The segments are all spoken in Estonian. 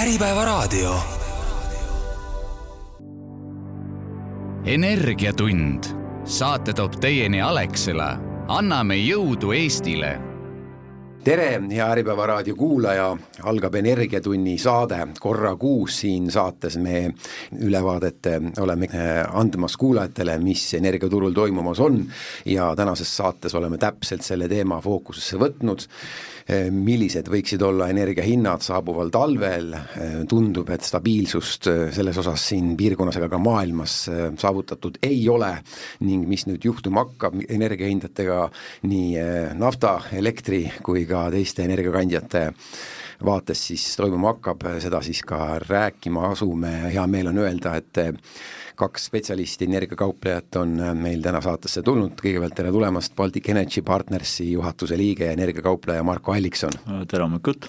Äripäevaraadio. energiatund, saate toob teieni Alexela, anname jõudu Eestile. Tere, hea Äripäeva raadio kuulaja, algab Energiatunni saade, korra kuus. Siin saates me ülevaadet oleme äh, andmas kuulajatele, mis energiaturul toimumas on. Ja tänases saates oleme täpselt selle teema fookusesse võtnud. Eh, millised võiksid olla energiahinnad saabuval talvel, eh, tundub, et stabiilsust eh, selles osas siin piirkonnas ega ka maailmas saavutatud ei ole. Ning mis nüüd juhtuma hakkab energiahindadega nii nafta, elektri kui ka teiste energiakandjate vaates siis toimuma hakkab, seda siis ka rääkima asume, hea meel on öelda, et kaks spetsialisti, energiakauplejat on äh, meil täna saatesse tulnud, kõigepealt tere tulemast, Baltic Energy Partnersi juhatuse liige ja energiakaupleja Marko Allikson. tere hommikut!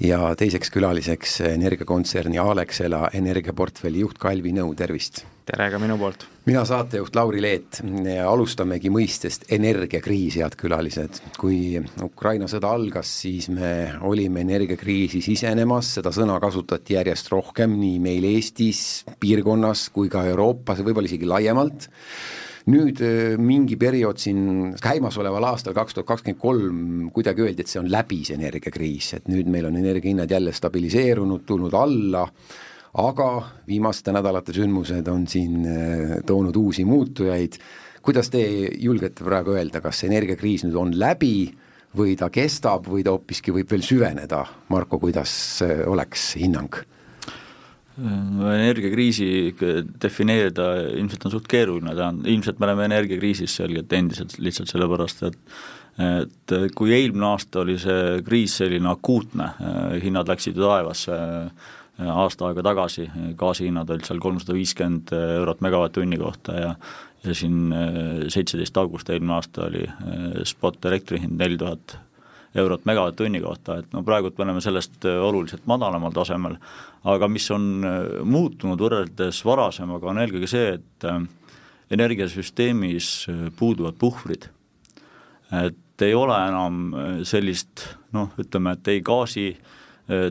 ja teiseks külaliseks energiakontserni Alexela energiaportfelli juht Kalvi Nõu, tervist! Tere ka minu poolt! mina saatejuht Lauri Leet. Ja alustamegi mõistest energiakriis, head külalised. kui Ukraina sõda algas, siis me olime energiakriisi sisenemas, seda sõna kasutati järjest rohkem nii meil Eestis, piirkonnas kui ka Euroopas ja võib-olla isegi laiemalt. Nüüd äh, mingi periood siin käimasoleval aastal, kaks tuhat kakskümmend kolm, kuidagi öeldi, et see on läbi, see energiakriis, et nüüd meil on energiahinnad jälle stabiliseerunud, tulnud alla aga viimaste nädalate sündmused on siin äh, toonud uusi muutujaid, kuidas te julgete praegu öelda, kas energiakriis nüüd on läbi või ta kestab või ta hoopiski võib veel süveneda, Marko, kuidas äh, oleks hinnang? energiakriisi defineerida ilmselt on suht keeruline, tähendab, ilmselt me oleme energiakriisis selgelt endiselt lihtsalt sellepärast, et et kui eelmine aasta oli see kriis selline akuutne, hinnad läksid ju taevasse, aasta aega tagasi, gaasihinnad olid seal kolmsada viiskümmend eurot megavatt-tunni kohta ja ja siin äh, seitseteist august eelmine aasta oli äh, spot elektri hind neli tuhat eurot megavatt-tunni kohta, et no praegult me oleme sellest äh, oluliselt madalamal tasemel, aga mis on muutunud võrreldes varasemaga, on eelkõige see, et energiasüsteemis puuduvad puhvrid. et ei ole enam sellist noh, ütleme, et ei gaasi Äh,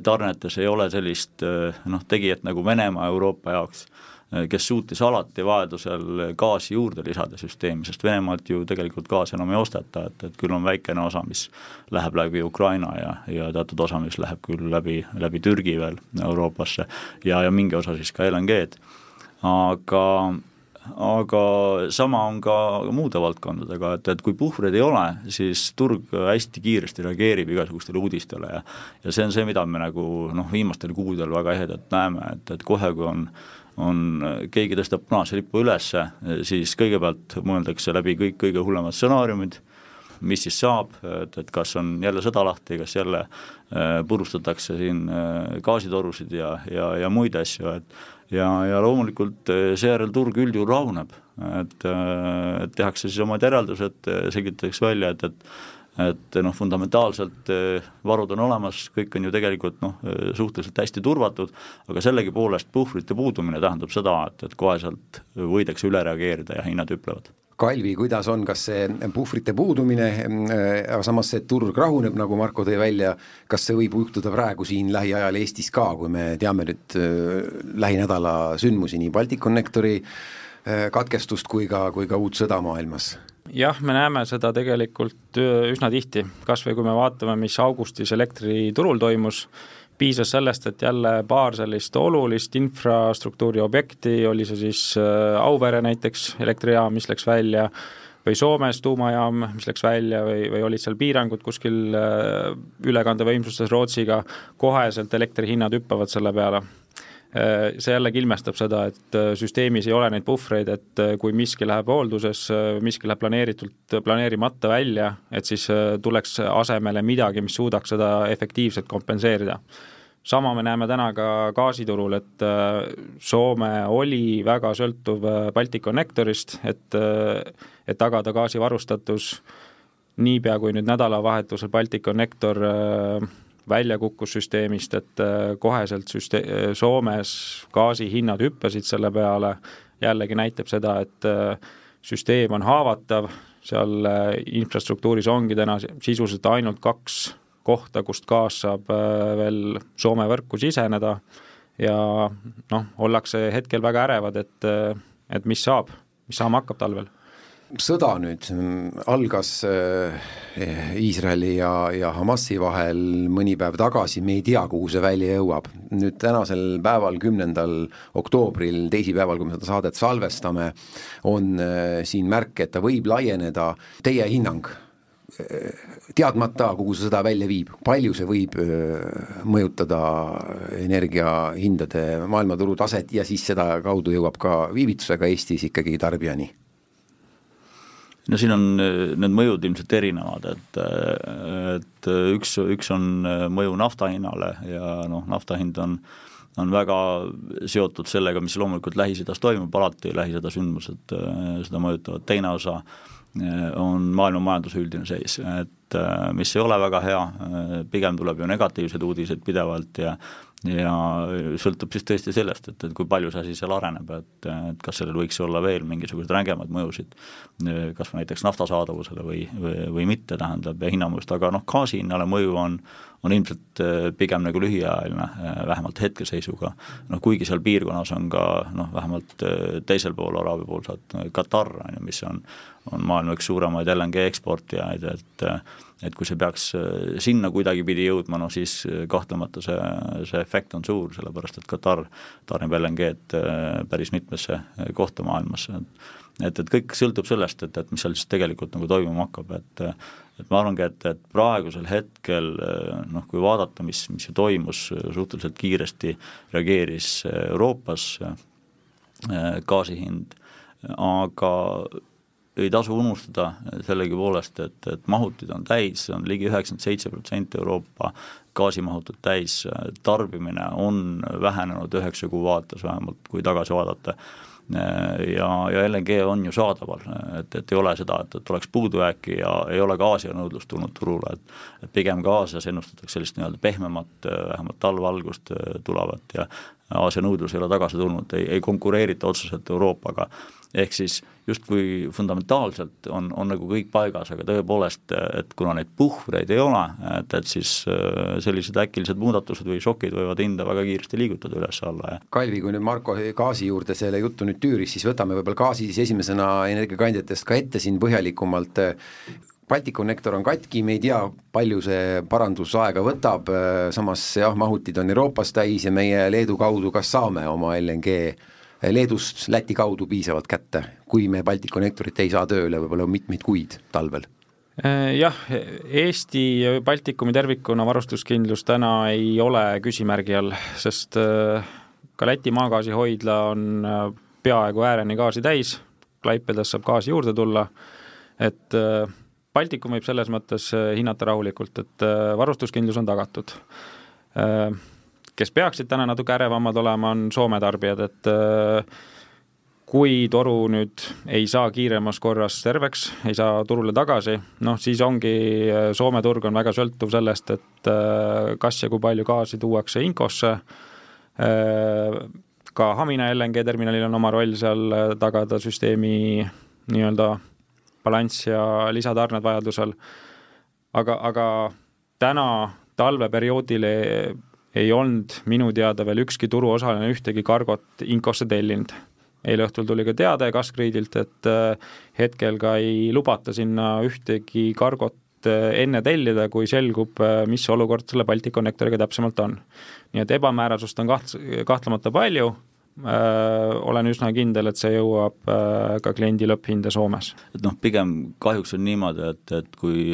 tarnetes ei ole sellist äh, noh, tegijat nagu Venemaa Euroopa jaoks, äh, kes suutis alati vajadusel gaasi juurde lisada süsteemi, sest Venemaalt ju tegelikult gaasi enam ei osteta, et, et küll on väikene osa, mis läheb läbi Ukraina ja, ja teatud osa, mis läheb küll läbi, läbi Türgi veel Euroopasse ja, ja mingi osa siis ka LNG-d. aga aga sama on ka muude valdkondadega, et, et kui puhvreid ei ole, siis turg hästi kiiresti reageerib igasugustele uudistele ja ja see on see, mida me nagu noh, viimastel kuudel väga ehedalt näeme, et, et kohe, kui on on, keegi tõstab punase lipu üles, siis kõigepealt mõeldakse läbi kõik kõige hullemad stsenaariumid, mis siis saab, et, et kas on jälle sõda lahti, kas jälle äh, purustatakse siin äh, gaasitorusid ja, ja, ja muid asju, et ja, ja loomulikult eh, seejärel turg üldjuhul rahuneb, et, et tehakse siis omad järeldused, selgitatakse välja, et, et et noh, fundamentaalselt varud on olemas, kõik on ju tegelikult noh, suhteliselt hästi turvatud, aga sellegipoolest puhvrite puudumine tähendab seda, et, et koheselt võidakse üle reageerida ja hinnad hüplevad Kalvi, kuidas on, kas see puhvrite puudumine, aga äh, samas see turg rahuneb, nagu Marko tõi välja, kas see võib juhtuda praegu siin lähiajal Eestis ka, kui me teame nüüd äh, lähinädala sündmusi, nii Balticconnectori äh, katkestust kui ka, kui ka uut sõda maailmas? jah, me näeme seda tegelikult üsna tihti, kas või kui me vaatame, mis augustis elektriturul toimus, piisas sellest, et jälle paar sellist olulist infrastruktuuri objekti, oli see siis äh, Auvere näiteks elektrijaam, mis läks välja, või Soomes tuumajaam, mis läks välja või, või olid seal piirangud kuskil äh, ülekandevõimsustes Rootsiga, koheselt elektrihinnad hüppavad selle peale see jällegi ilmestab seda, et äh, süsteemis ei ole neid puhvreid, et äh, kui miski läheb hoolduses, miski läheb planeeritult, planeerimata välja, et siis tuleks asemele midagi, mis suudaks seda efektiivselt kompenseerida sama me näeme täna ka gaasiturul, et Soome oli väga sõltuv Balticconnectorist, et, et tagada gaasivarustatus. niipea, kui nüüd nädalavahetusel Balticconnector välja kukkus süsteemist, et äh, koheselt süste-, äh, Soomes gaasihinnad hüppasid selle peale, jällegi näitab seda, et äh, süsteem on haavatav, seal infrastruktuuris ongi täna sisuliselt ainult kaks kohta, kust gaas saab veel Soome võrku siseneda. Ja noh, ollakse hetkel väga ärevad, et, et mis saab, mis saama hakkab talvel sõda nüüd algas Iisraeli ja, ja Hamasi vahel mõni päev tagasi, me ei tea, kuhu see välja jõuab. nüüd tänasel päeval, kümnendal oktoobril, teisipäeval, kui me seda saadet salvestame, on siin märk, et ta võib laieneda, teie hinnang teadmata, kuhu see sõda välja viib, palju see võib mõjutada energiahindade maailmaturu taset ja siis seda kaudu jõuab ka viivitusega Eestis ikkagi tarbijani? No siin on need mõjud ilmselt erinevad, et, et üks, üks on mõju nafta hinnale ja noh, nafta hind on on väga seotud sellega, mis loomulikult Lähis-Idas toimub, alati Lähis-Ida sündmused seda mõjutavad, teine osa on maailma majanduse üldine seis, et äh, mis ei ole väga hea, äh, pigem tuleb ju negatiivseid uudiseid pidevalt ja ja sõltub siis tõesti sellest, et, et kui palju see asi seal areneb, et, et kas sellel võiks olla veel mingisuguseid rängemad mõjusid, kas või näiteks nafta saadavusele või, või, või mitte, tähendab, ja hinnamõjust, aga noh, gaasi hinnale mõju on on ilmselt äh, pigem nagu lühiajaline, äh, vähemalt hetkeseisuga, noh kuigi seal piirkonnas on ka noh, vähemalt äh, teisel pool Araabia poolsaart Katar, on ju, mis on, on maailma üks suuremaid LNG eksportijaid, et et kui see peaks sinna kuidagipidi jõudma, no siis kahtlemata see, see efekt on suur, sellepärast et Katar tarnib LNG-d päris mitmesse kohta maailmas, et et kõik sõltub sellest, et, et mis seal siis tegelikult nagu toimuma hakkab, et et ma arvangi, et, et praegusel hetkel noh, kui vaadata, mis, mis ju toimus, suhteliselt kiiresti reageeris Euroopas gaasi hind, aga ei tasu unustada sellegipoolest, et, et mahutid on täis, see on ligi üheksakümmend seitse protsenti Euroopa gaasimahutid täis, tarbimine on vähenenud üheksa kuu vaates vähemalt, kui tagasi vaadata. Ja, ja LNG on ju saadaval, et, et ei ole seda, et, et oleks puudujääki ja ei ole ka Aasia nõudlust tulnud turule, et et pigem ka Aasias ennustatakse sellist nii-öelda pehmemat, vähemalt talve algust tulevat ja Aasia nõudlus ei ole tagasi tulnud, ei, ei konkureerita otseselt Euroopaga ehk siis justkui fundamentaalselt on, on nagu kõik paigas, aga tõepoolest, et kuna neid puhvreid ei ole, et, et siis äh, sellised äkilised muudatused või šokid võivad hinda väga kiiresti liigutada üles-alla ja Kalvi, kui nüüd Marko gaasi juurde selle juttu nüüd tüüris, siis võtame võib-olla gaasi siis esimesena energiakandjatest ka ette siin põhjalikumalt, Balticconnector on katki, me ei tea, palju see parandusaega võtab, samas jah, mahutid on Euroopas täis ja meie Leedu kaudu kas saame oma LNG Leedust Läti kaudu piisavalt kätte, kui me Balticconnectorit ei saa tööle võib-olla mitmeid kuid talvel? Äh, jah, Eesti ja Baltikumi tervikuna varustuskindlus täna ei ole küsimärgi all, sest äh, ka Läti maagaasihoidla on äh, peaaegu ääreni gaasi täis, Klaipedas saab gaasi juurde tulla, et Baltikum võib selles mõttes hinnata rahulikult, et varustuskindlus on tagatud kes peaksid täna natuke ärevamad olema, on Soome tarbijad, et äh, kui toru nüüd ei saa kiiremas korras terveks, ei saa turule tagasi, noh siis ongi, äh, Soome turg on väga sõltuv sellest, et äh, kas ja kui palju gaasi tuuakse Inkosse, ka Hamina LNG terminalil on oma roll seal tagada süsteemi nii-öelda balanss ja lisatarned vajadusel, aga, aga täna talveperioodil ei olnud minu teada veel ükski turuosaline ühtegi kargot Inkosse tellinud. eile õhtul tuli ka teade Gasgridilt, et äh, hetkel ka ei lubata sinna ühtegi kargot äh, enne tellida, kui selgub, äh, mis olukord selle Balticconnectoriga täpsemalt on. nii et ebamäärasust on kaht-, kahtlemata palju olen üsna kindel, et see jõuab ka kliendi lõpphinda Soomes. et noh, pigem kahjuks on niimoodi, et, et kui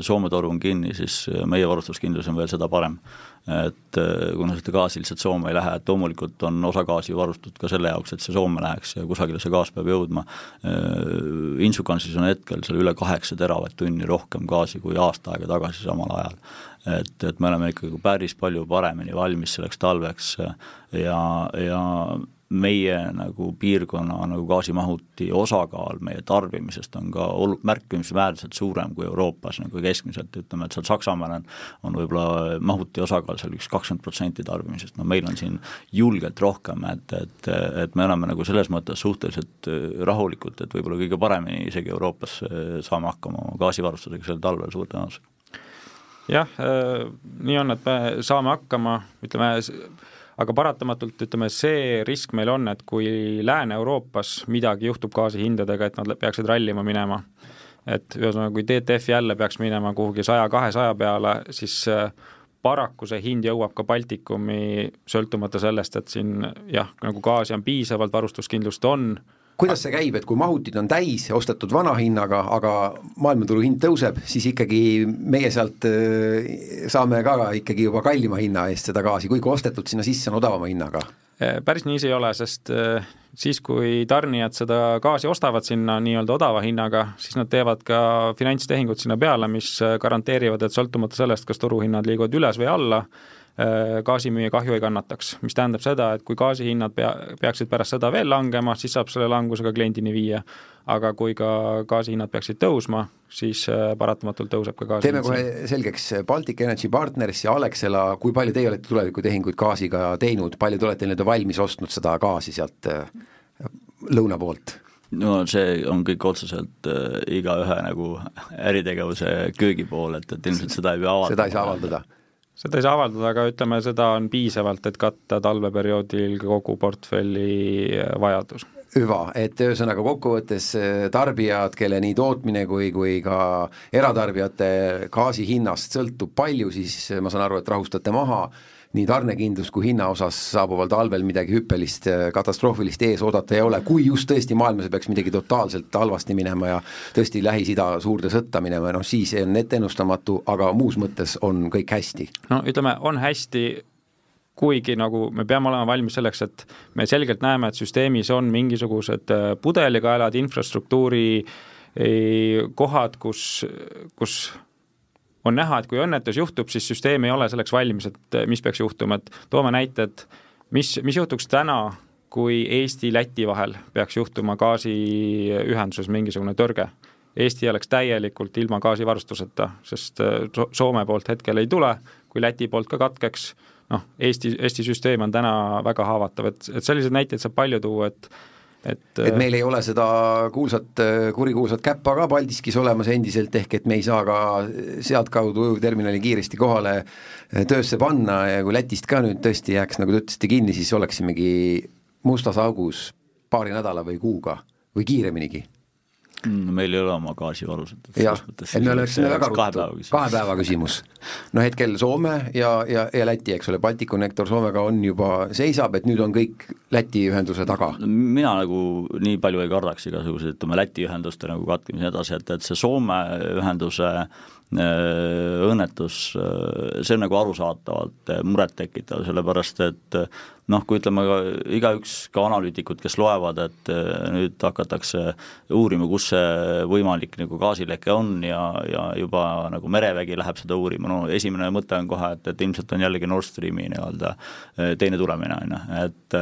Soome toru on kinni, siis meie varustuskindlus on veel seda parem. Et kuna seda gaasi lihtsalt Soome ei lähe, et loomulikult on osa gaasi varustatud ka selle jaoks, et see Soome läheks ja kusagile see gaas peab jõudma. Inčukalnsis on hetkel seal üle kaheksa teravatt-tunni rohkem gaasi kui aasta aega tagasi samal ajal et, et me oleme ikkagi päris palju paremini valmis selleks talveks ja, ja meie nagu piirkonna nagu gaasimahuti osakaal meie tarbimisest on ka ol-, märkimisväärselt suurem kui Euroopas nagu keskmiselt, ütleme, et seal Saksamaal on on võib-olla mahuti osakaal seal üks kakskümmend protsenti tarbimisest, no meil on siin julgelt rohkem, et, et, et me oleme nagu selles mõttes suhteliselt rahulikud, et võib-olla kõige paremini isegi Euroopas saame hakkama oma gaasivarustusega sel talvel suure tõenäosusega. Jah, äh, nii on, et me saame hakkama, ütleme, aga paratamatult ütleme, see risk meil on, et kui Lääne-Euroopas midagi juhtub gaasihindadega, et nad peaksid rallima minema, et ühesõnaga, kui TTF jälle peaks minema kuhugi saja-kahesaja peale, siis äh, paraku see hind jõuab ka Baltikumi, sõltumata sellest, et siin jah, nagu gaasi on piisavalt, varustuskindlust on kuidas see käib, et kui mahutid on täis, ostetud vana hinnaga, aga maailmaturu hind tõuseb, siis ikkagi meie sealt äh, saame ka ikkagi juba kallima hinna eest seda gaasi, kuigi ostetud sinna sisse on odavama hinnaga? Äh, päris nii see ei ole, sest äh, siis, kui tarnijad seda gaasi ostavad sinna nii-öelda odava hinnaga, siis nad teevad ka finantstehingud sinna peale, mis garanteerivad, et sõltumata sellest, kas turuhinnad liiguvad üles või alla, gaasimüüja kahju ei kannataks, mis tähendab seda, et kui gaasihinnad pea, peaksid pärast seda veel langema, siis saab selle langusega kliendini viia. aga kui ka gaasihinnad peaksid tõusma, siis äh, paratamatult tõuseb ka gaasi teeme kohe selgeks, Baltic Energy Partners ja Alexela, kui palju teie olete tulevikutehinguid gaasiga teinud, palju te olete nii-öelda valmis ostnud seda gaasi sealt äh, lõuna poolt? no see on kõik otseselt äh, igaühe nagu äritegevuse köögipool, et, et ilmselt seda ei pea avaldama. seda ei saa avaldada seda ei saa avaldada, aga ütleme, seda on piisavalt, et katta talveperioodil kogu portfelli vajadus. hüva, et ühesõnaga kokkuvõttes eh, tarbijad, kelle nii tootmine kui, kui ka eratarbijate gaasi hinnast sõltub palju, siis ma saan aru, et rahustate maha nii tarnekindlus kui hinna osas saabuval talvel midagi hüppelist, äh, katastroofilist ees oodata ei ole, kui just tõesti maailmas peaks midagi totaalselt halvasti minema ja tõesti Lähis-Ida suurde sõtta minema, noh siis on ettenustamatu, aga muus mõttes on kõik hästi. no ütleme, on hästi, kuigi nagu me peame olema valmis selleks, et me selgelt näeme, et süsteemis on mingisugused äh, pudelikaelad, infrastruktuuri kohad, kus, kus on näha, et kui õnnetus juhtub, siis süsteem ei ole selleks valmis, et mis peaks juhtuma, et toome näite, et mis, mis juhtuks täna, kui Eesti-Läti vahel peaks juhtuma gaasiühenduses mingisugune tõrge. Eesti oleks täielikult ilma gaasivarustuseta, sest äh, Soome poolt hetkel ei tule, kui Läti poolt ka katkeks, noh, Eesti, Eesti süsteem on täna väga haavatav, et, et selliseid näiteid saab palju tuua, et et et äh, meil ei ole seda kuulsat, äh, kurikuulsat käppa ka Paldiskis olemas endiselt, ehk et me ei saa ka sealtkaudu ujuvterminali kiiresti kohale äh, töösse panna ja kui Lätist ka nüüd tõesti jääks, nagu te ütlesite, kinni, siis oleksimegi mustas augus paari nädala või kuuga või kiireminigi mm,. meil ei ole oma gaasivarusid. jah, et me oleksime väga ruttu, kahe päeva küsimus. no hetkel Soome ja, ja, ja Läti, eks ole, Balticconnector Soomega on juba, seisab, et nüüd on kõik Läti ühenduse taga. mina nagu nii palju ei kardaks igasuguseid, ütleme Läti ühenduste nagu katkemise edasi, et, et see Soome ühenduse õnnetus, see on nagu arusaadavalt murettekitav, sellepärast et noh, kui ütleme igaüks, ka analüütikud, kes loevad, et nüüd hakatakse uurima, kus see võimalik nagu gaasileke on ja, ja juba nagu merevägi läheb seda uurima, no esimene mõte on kohe, et, et ilmselt on jällegi Nord Streami nii-öelda teine tulemine, on ju, et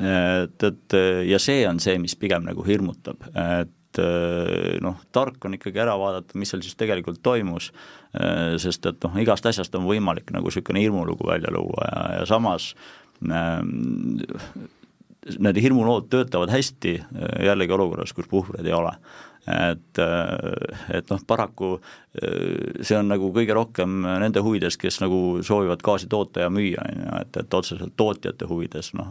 et, et ja see on see, mis pigem nagu hirmutab, et noh, tark on ikkagi ära vaadata, mis seal siis tegelikult toimus, äh, sest et noh, igast asjast on võimalik nagu niisugune hirmulugu välja luua ja, ja samas ähm, need hirmulood töötavad hästi jällegi olukorras, kus puhvreid ei ole et, et noh, paraku see on nagu kõige rohkem nende huvides, kes nagu soovivad gaasi toota ja müüa, on ju, et, et otseselt tootjate huvides, noh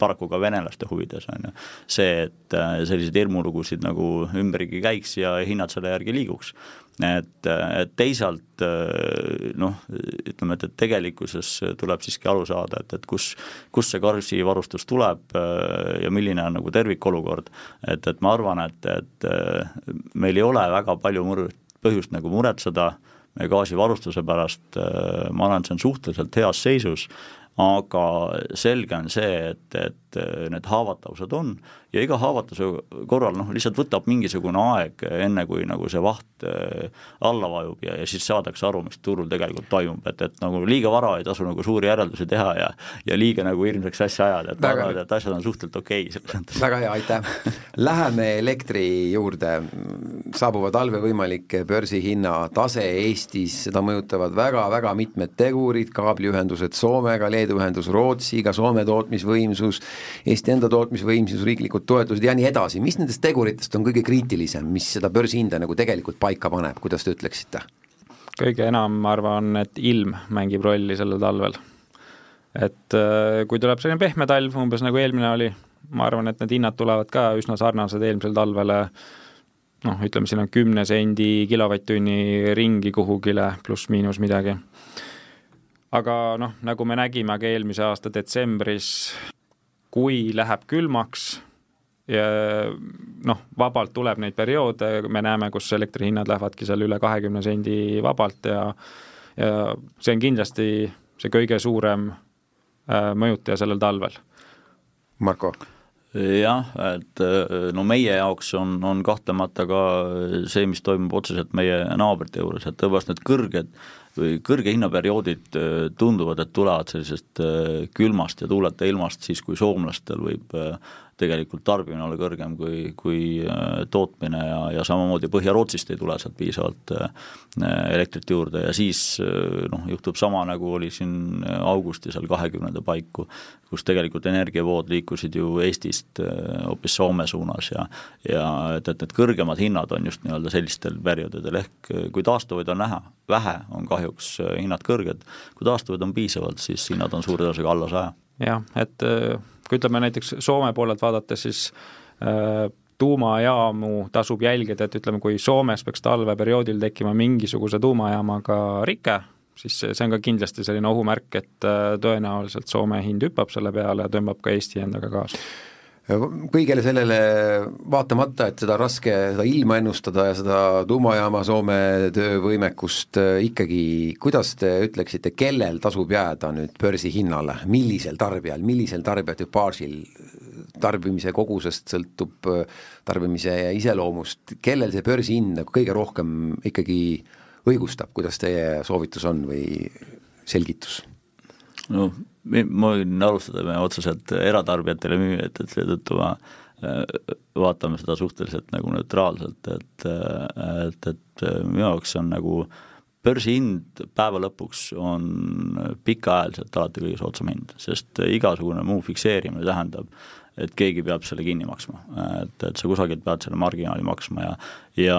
paraku ka venelaste huvides, on ju, see, et selliseid hirmulugusid nagu ümbergi käiks ja hinnad selle järgi liiguks et, et teisalt noh, ütleme, et, et tegelikkuses tuleb siiski aru saada, et, et kus, kust see gaasivarustus tuleb ja milline on nagu tervikolukord, et, et ma arvan, et, et meil ei ole väga palju mur-, põhjust nagu muretseda meie gaasivarustuse pärast, ma arvan, et see on suhteliselt heas seisus, aga selge on see, et, et need haavatavused on ja iga haavatavuse korral noh, lihtsalt võtab mingisugune aeg, enne kui nagu see vaht äh, alla vajub ja, ja siis saadakse aru, mis turul tegelikult toimub, et, et nagu liiga vara ei tasu nagu suuri järeldusi teha ja ja liiga nagu hirmsaks asja ajada, et väga, arvad, et asjad on suhteliselt okei okay, selles mõttes. väga hea, aitäh! Läheme elektri juurde, saabuva talve võimalik börsihinna tase Eestis, seda mõjutavad väga-väga mitmed tegurid, kaabliühendused Soomega, Leedu ühendus Rootsiga, Soome tootmisvõimsus, Eesti enda tootmisvõimsus, riiklikud riiklikud toetused ja nii edasi, mis nendest teguritest on kõige kriitilisem, mis seda börsihinda nagu tegelikult paika paneb, kuidas te ütleksite? kõige enam ma arvan, et ilm mängib rolli sellel talvel. et äh, kui tuleb selline pehme talv, umbes nagu eelmine oli, ma arvan, et need hinnad tulevad ka üsna sarnased eelmisel talvele, noh, ütleme, siin on kümne sendi kilovatt-tunni ringi kuhugile, pluss-miinus midagi. aga noh, nagu me nägime ka eelmise aasta detsembris, kui läheb külmaks, ja noh, vabalt tuleb neid perioode, me näeme, kus elektrihinnad lähevadki seal üle kahekümne sendi vabalt ja ja see on kindlasti see kõige suurem äh, mõjutaja sellel talvel. Marko? jah, et no meie jaoks on, on kahtlemata ka see, mis toimub otseselt meie naabrite juures, et tõepoolest need kõrged või kõrge hinnaperioodid tunduvad, et tulevad sellisest külmast ja tuuleta ilmast siis, kui soomlastel võib tegelikult tarbimine olla kõrgem kui, kui äh, tootmine ja, ja samamoodi Põhja-Rootsist ei tule sealt piisavalt äh, elektrit juurde. Ja siis äh, noh, juhtub sama, nagu oli siin augusti seal kahekümnenda paiku, kus tegelikult energiavood liikusid ju Eestist hoopis Soome suunas ja ja et, et need kõrgemad hinnad on just nii-öelda sellistel perioodidel, ehk kui taastuvaid on näha, vähe, on kahjuks hinnad kõrged, kui taastuvaid on piisavalt, siis hinnad on suure tõenäosusega alla saja. Jah, et kui ütleme näiteks Soome poolelt vaadates, siis äh, tuumajaamu tasub jälgida, et ütleme, kui Soomes peaks talveperioodil tekkima mingisuguse tuumajaamaga rike, siis see on ka kindlasti selline ohumärk, et äh, tõenäoliselt Soome hind hüppab selle peale ja tõmbab ka Eesti endaga kaasa kõigele sellele vaatamata, et seda raske, seda ilma ennustada ja seda tuumajaama Soome töövõimekust äh, ikkagi, kuidas te ütleksite, kellel tasub jääda nüüd börsihinnale, millisel tarbijal, millisel tarbijatüpaažil, tarbimise kogusest sõltub, äh, tarbimise iseloomust, kellel see börsihind nagu kõige rohkem ikkagi õigustab, kuidas teie soovitus on või selgitus? no ma võin alustada, me otseselt eratarbijatele ei müü, et, et seetõttu ma äh, vaatame seda suhteliselt nagu neutraalselt, et, äh, et, et minu jaoks on nagu börsihind päeva lõpuks on pikaajaliselt alati kõige soodsam hind, sest igasugune muu fikseerimine tähendab, et keegi peab selle kinni maksma, et, et sa kusagilt pead selle marginaali maksma ja, ja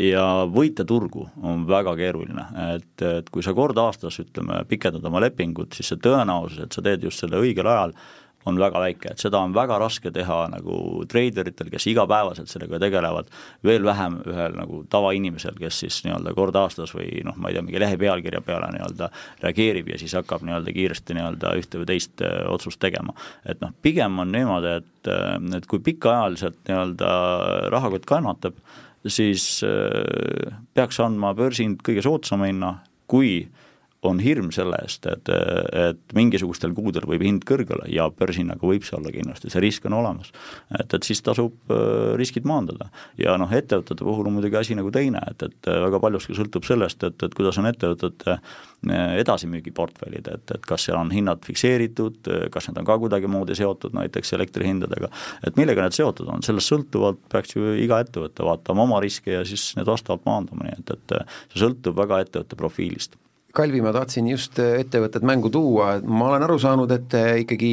ja võita turgu on väga keeruline, et, et kui sa kord aastas, ütleme, pikendad oma lepingut, siis see tõenäosus, et sa teed just selle õigel ajal, on väga väike, et seda on väga raske teha nagu treideritel, kes igapäevaselt sellega tegelevad, veel vähem ühel nagu tavainimesel, kes siis nii-öelda kord aastas või noh, ma ei tea, mingi lehe pealkirja peale nii-öelda reageerib ja siis hakkab nii-öelda kiiresti nii-öelda ühte või teist äh, otsust tegema. et noh, pigem on niimoodi, et, äh, et kui pikaajaliselt nii-öelda rahakott kannatab, siis äh, peaks andma börsihind kõige soodsama hinna, kui on hirm selle eest, et, et mingisugustel kuudel võib hind kõrgele ja börsihinnaga võib see olla kindlasti, see risk on olemas. et, et siis tasub äh, riskid maandada. ja noh, ettevõtete puhul on muidugi asi nagu teine, et, et väga paljuski sõltub sellest, et, et kuidas on ettevõtete äh, edasimüügiportfellid, et, et kas seal on hinnad fikseeritud, kas need on ka kuidagimoodi seotud näiteks elektrihindadega, et millega need seotud on, sellest sõltuvalt peaks ju iga ettevõte vaatama oma riske ja siis need vastavalt maandama, nii et, et see sõltub väga ettevõtte profiilist Kalvi, ma tahtsin just äh, ettevõtted mängu tuua, ma olen aru saanud, et äh, ikkagi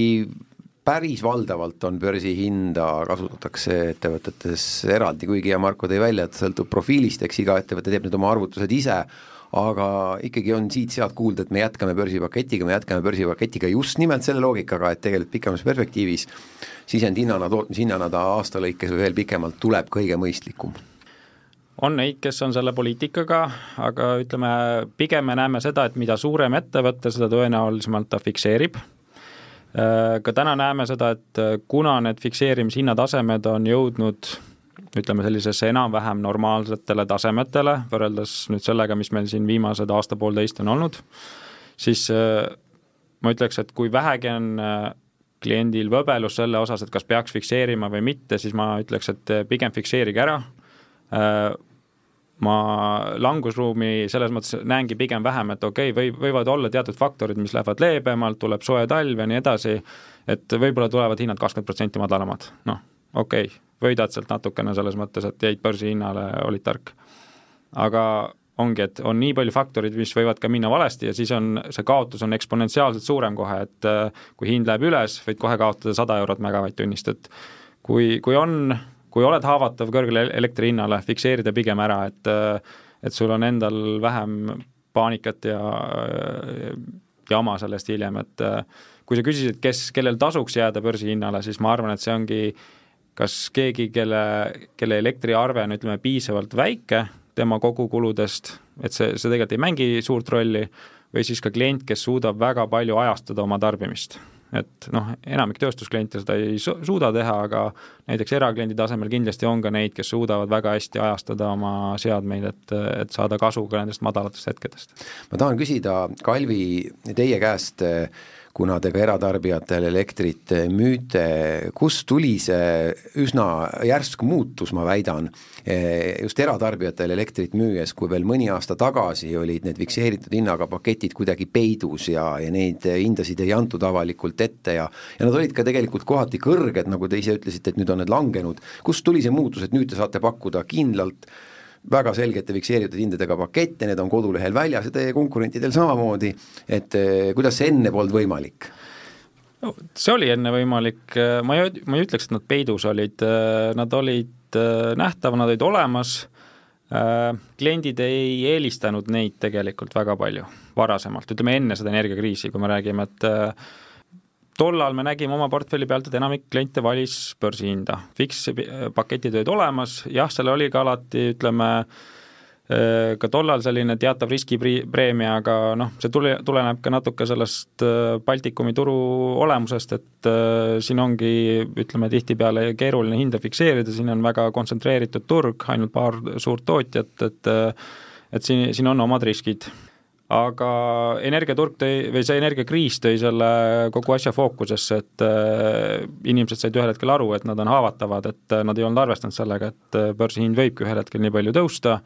päris valdavalt on börsihinda kasutatakse ettevõtetes eraldi, kuigi ja Marko tõi välja, et sõltub profiilist, eks iga ettevõte teeb need oma arvutused ise, aga ikkagi on siit-sealt kuulda, et me jätkame börsipaketiga, me jätkame börsipaketiga just nimelt selle loogikaga, et tegelikult pikemas perspektiivis sisendhinnana, tootmishinnana ta aasta lõikes või veel pikemalt tuleb kõige mõistlikum on neid, kes on selle poliitikaga, aga ütleme, pigem me näeme seda, et mida suurem ettevõte, seda tõenäolisemalt ta fikseerib. Äh, ka täna näeme seda, et kuna need fikseerimishinnatasemed on jõudnud ütleme sellisesse enam-vähem normaalsetele tasemetele, võrreldes nüüd sellega, mis meil siin viimased aasta-poolteist on olnud, siis äh, ma ütleks, et kui vähegi on äh, kliendil võbelus selle osas, et kas peaks fikseerima või mitte, siis ma ütleks, et pigem fikseerige ära ma langusruumi selles mõttes näengi pigem vähem, et okei okay,, või, võivad olla teatud faktorid, mis lähevad leebemalt, tuleb soe talv ja nii edasi, et võib-olla tulevad hinnad kakskümmend protsenti madalamad, noh, okei okay,, võidad sealt natukene selles mõttes, et jäid börsihinnale, olid tark. aga ongi, et on nii palju faktorid, mis võivad ka minna valesti ja siis on, see kaotus on eksponentsiaalselt suurem kohe, et äh, kui hind läheb üles, võid kohe kaotada sada eurot megavatt-tunnist, et kui, kui on kui oled haavatav kõrgele elektri hinnale, fikseerida pigem ära, et et sul on endal vähem paanikat ja jama sellest hiljem, et kui sa küsisid, kes, kellel tasuks jääda börsihinnale, siis ma arvan, et see ongi kas keegi, kelle, kelle elektriarve on, ütleme, piisavalt väike tema kogukuludest, et see, see tegelikult ei mängi suurt rolli, või siis ka klient, kes suudab väga palju ajastada oma tarbimist et noh, enamik tööstuskliente seda ei suuda teha, aga näiteks erakliendi tasemel kindlasti on ka neid, kes suudavad väga hästi ajastada oma seadmeid, et, et saada kasu ka nendest madalatest hetkedest. ma tahan küsida, Kalvi, teie käest kuna te ka eratarbijatele elektrit müüte, kust tuli see üsna järsk muutus, ma väidan, just eratarbijatele elektrit müües, kui veel mõni aasta tagasi olid need fikseeritud hinnaga paketid kuidagi peidus ja, ja neid hindasid ei antud avalikult ette ja ja nad olid ka tegelikult kohati kõrged, nagu te ise ütlesite, et nüüd on need langenud, kust tuli see muutus, et nüüd te saate pakkuda kindlalt väga selgete fikseeritud hindadega pakette, need on kodulehel väljas ja teie konkurentidel samamoodi, et eh, kuidas see enne polnud võimalik? no see oli enne võimalik, ma ei, ma ei ütleks, et nad peidus olid, nad olid eh, nähtavad, nad olid olemas, eh, kliendid ei eelistanud neid tegelikult väga palju varasemalt, ütleme enne seda energiakriisi, kui me räägime, et tollal me nägime oma portfelli pealt, et enamik kliente valis börsihinda, fikspaketid olid olemas, jah, seal oli ka alati, ütleme, äh, ka tollal selline teatav riskipreemia, aga noh, see tule, tuleneb ka natuke sellest äh, Baltikumi turu olemusest, et äh, siin ongi, ütleme tihtipeale keeruline hinda fikseerida, siin on väga kontsentreeritud turg, ainult paar suurt tootjat, et et siin, siin on omad riskid aga energiaturg tõi, või see energiakriis tõi selle kogu asja fookusesse, et äh, inimesed said ühel hetkel aru, et nad on haavatavad, et äh, nad ei olnud arvestanud sellega, et äh, börsihind võibki ühel hetkel nii palju tõusta,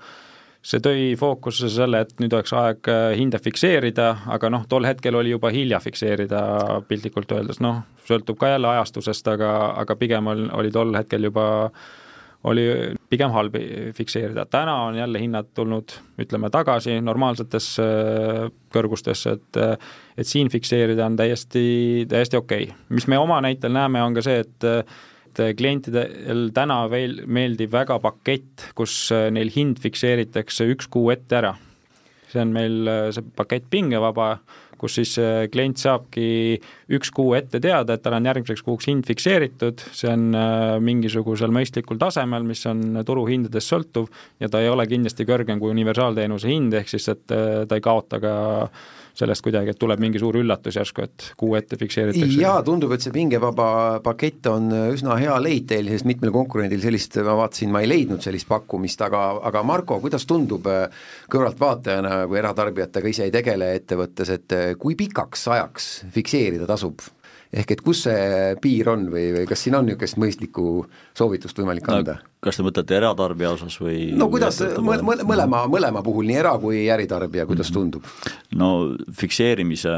see tõi fookusesse selle, et nüüd oleks aeg hinda fikseerida, aga noh, tol hetkel oli juba hilja fikseerida piltlikult öeldes, noh, sõltub ka jälle ajastusest, aga, aga pigem oli, oli tol hetkel juba oli pigem halb fikseerida, täna on jälle hinnad tulnud, ütleme, tagasi normaalsetesse kõrgustesse, et et siin fikseerida on täiesti, täiesti okei okay.. mis me oma näitel näeme, on ka see, et et klientidel täna veel meeldib väga pakett, kus neil hind fikseeritakse üks kuu ette ära. See on meil see pakett pingevaba kus siis äh, klient saabki üks kuu ette teada, et tal on järgmiseks kuuks hind fikseeritud, see on äh, mingisugusel mõistlikul tasemel, mis on turuhindadest sõltuv ja ta ei ole kindlasti kõrgem kui universaalteenuse hind, ehk siis et äh, ta ei kaota ka sellest kuidagi, et tuleb mingi suur üllatus järsku, et kuu ette fikseeritakse. jaa, tundub, et see pingevaba pakett on üsna hea leid teil, sest mitmel konkurendil sellist, ma vaatasin, ma ei leidnud sellist pakkumist, aga, aga Marko, kuidas tundub kõrvaltvaatajana, kui eratarbijatega ise ei tegele ettevõttes, et kui pikaks ajaks fikseerida tasub? Ehk et kus see piir on või, või kas siin on niisugust mõistlikku soovitust võimalik anda no,? kas te mõtlete eratarbija osas või no kuidas, mõlema, mõlema, mõlema puhul, nii era- kui äritarbija, kuidas mhm. tundub? no fikseerimise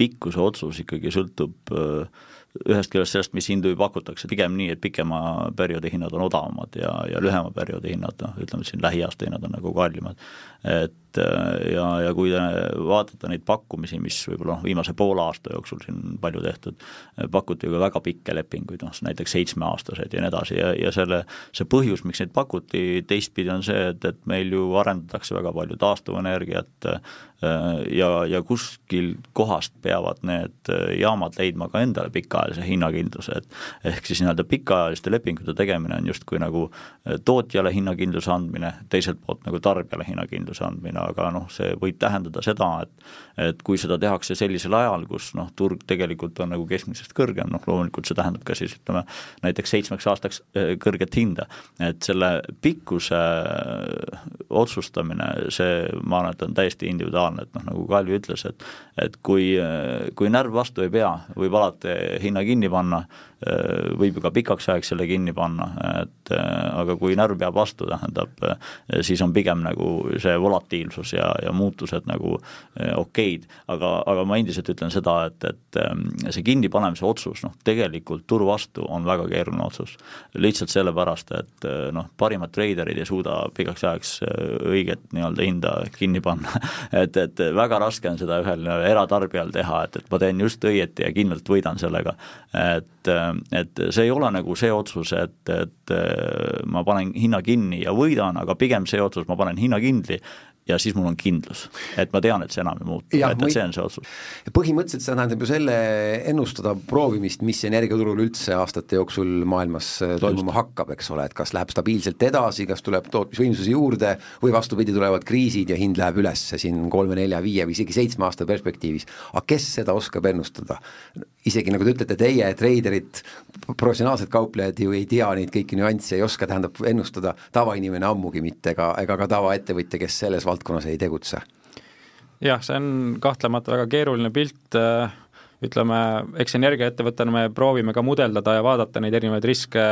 pikkuse otsus ikkagi sõltub äh, ühest küljest sellest, mis hindu pakutakse, pigem nii, et pikema perioodi hinnad on odavamad ja, ja lühema perioodi hinnad, noh, ütleme siin lähiaasta hinnad on nagu kallimad. et äh, ja, ja kui te vaatate neid pakkumisi, mis võib-olla noh, viimase poole aasta jooksul siin palju tehtud, pakuti ju ka väga pikki lepinguid, noh näiteks seitsmeaastased ja nii edasi ja, ja selle, see põhjus, miks neid pakuti teistpidi, on see, et, et meil ju arendatakse väga palju taastuvenergiat äh, ja, ja kuskil kohast peavad need jaamad leidma ka endale pikaajalise hinnakindluse, et ehk siis nii-öelda pikaajaliste lepingute tegemine on justkui nagu tootjale hinnakindluse andmine, teiselt poolt nagu tarbijale hinnakindluse kindluse andmine, aga noh, see võib tähendada seda, et et kui seda tehakse sellisel ajal, kus noh, turg tegelikult on nagu keskmisest kõrgem, noh loomulikult see tähendab ka siis ütleme, näiteks seitsmeks aastaks äh, kõrget hinda, et selle pikkuse äh, otsustamine, see ma arvan, et on täiesti individuaalne, et noh, nagu Kalvi ütles, et et kui, äh, kui närv vastu ei pea, võib alati hinna kinni panna, võib ju ka pikaks ajaks selle kinni panna, et aga kui närv peab vastu, tähendab, siis on pigem nagu see volatiilne stabiilsus ja, ja muutused nagu okeid, aga, aga ma endiselt ütlen seda, et, et ähm, see kinnipanemise otsus noh, tegelikult turu vastu on väga keeruline otsus. lihtsalt sellepärast, et noh, parimad treiderid ei suuda pikaks ajaks õiget nii-öelda hinda kinni panna et, et väga raske on seda ühel eratarbijal teha, et, et ma teen just õieti ja kindlalt võidan sellega. et, et see ei ole nagu see otsus, et, et ma panen hinna kinni ja võidan, aga pigem see otsus, ma panen hinna kindli ja siis mul on kindlus, et ma tean, et see enam ei muutu, et, et see on see otsus. põhimõtteliselt see tähendab ju selle ennustada proovimist, mis energiaturul üldse aastate jooksul maailmas äh, toimuma hakkab, eks ole, et kas läheb stabiilselt edasi, kas tuleb tootmisvõimsusi juurde või vastupidi, tulevad kriisid ja hind läheb üles siin kolme, nelja, viie või isegi seitsme aasta perspektiivis. aga kes seda oskab ennustada? Isegi nagu te ütlete, teie, treiderid, professionaalsed kauplejad ju ei tea neid kõiki nüansse, ei oska, tähendab, ennustada, tavainimene ammugi mitte, ega, ega ka tavaettevõtja, kes selles valdkonnas ei tegutse? jah, see on kahtlemata väga keeruline pilt, äh, ütleme, eks energiaettevõttena me proovime ka mudeldada ja vaadata neid erinevaid riske,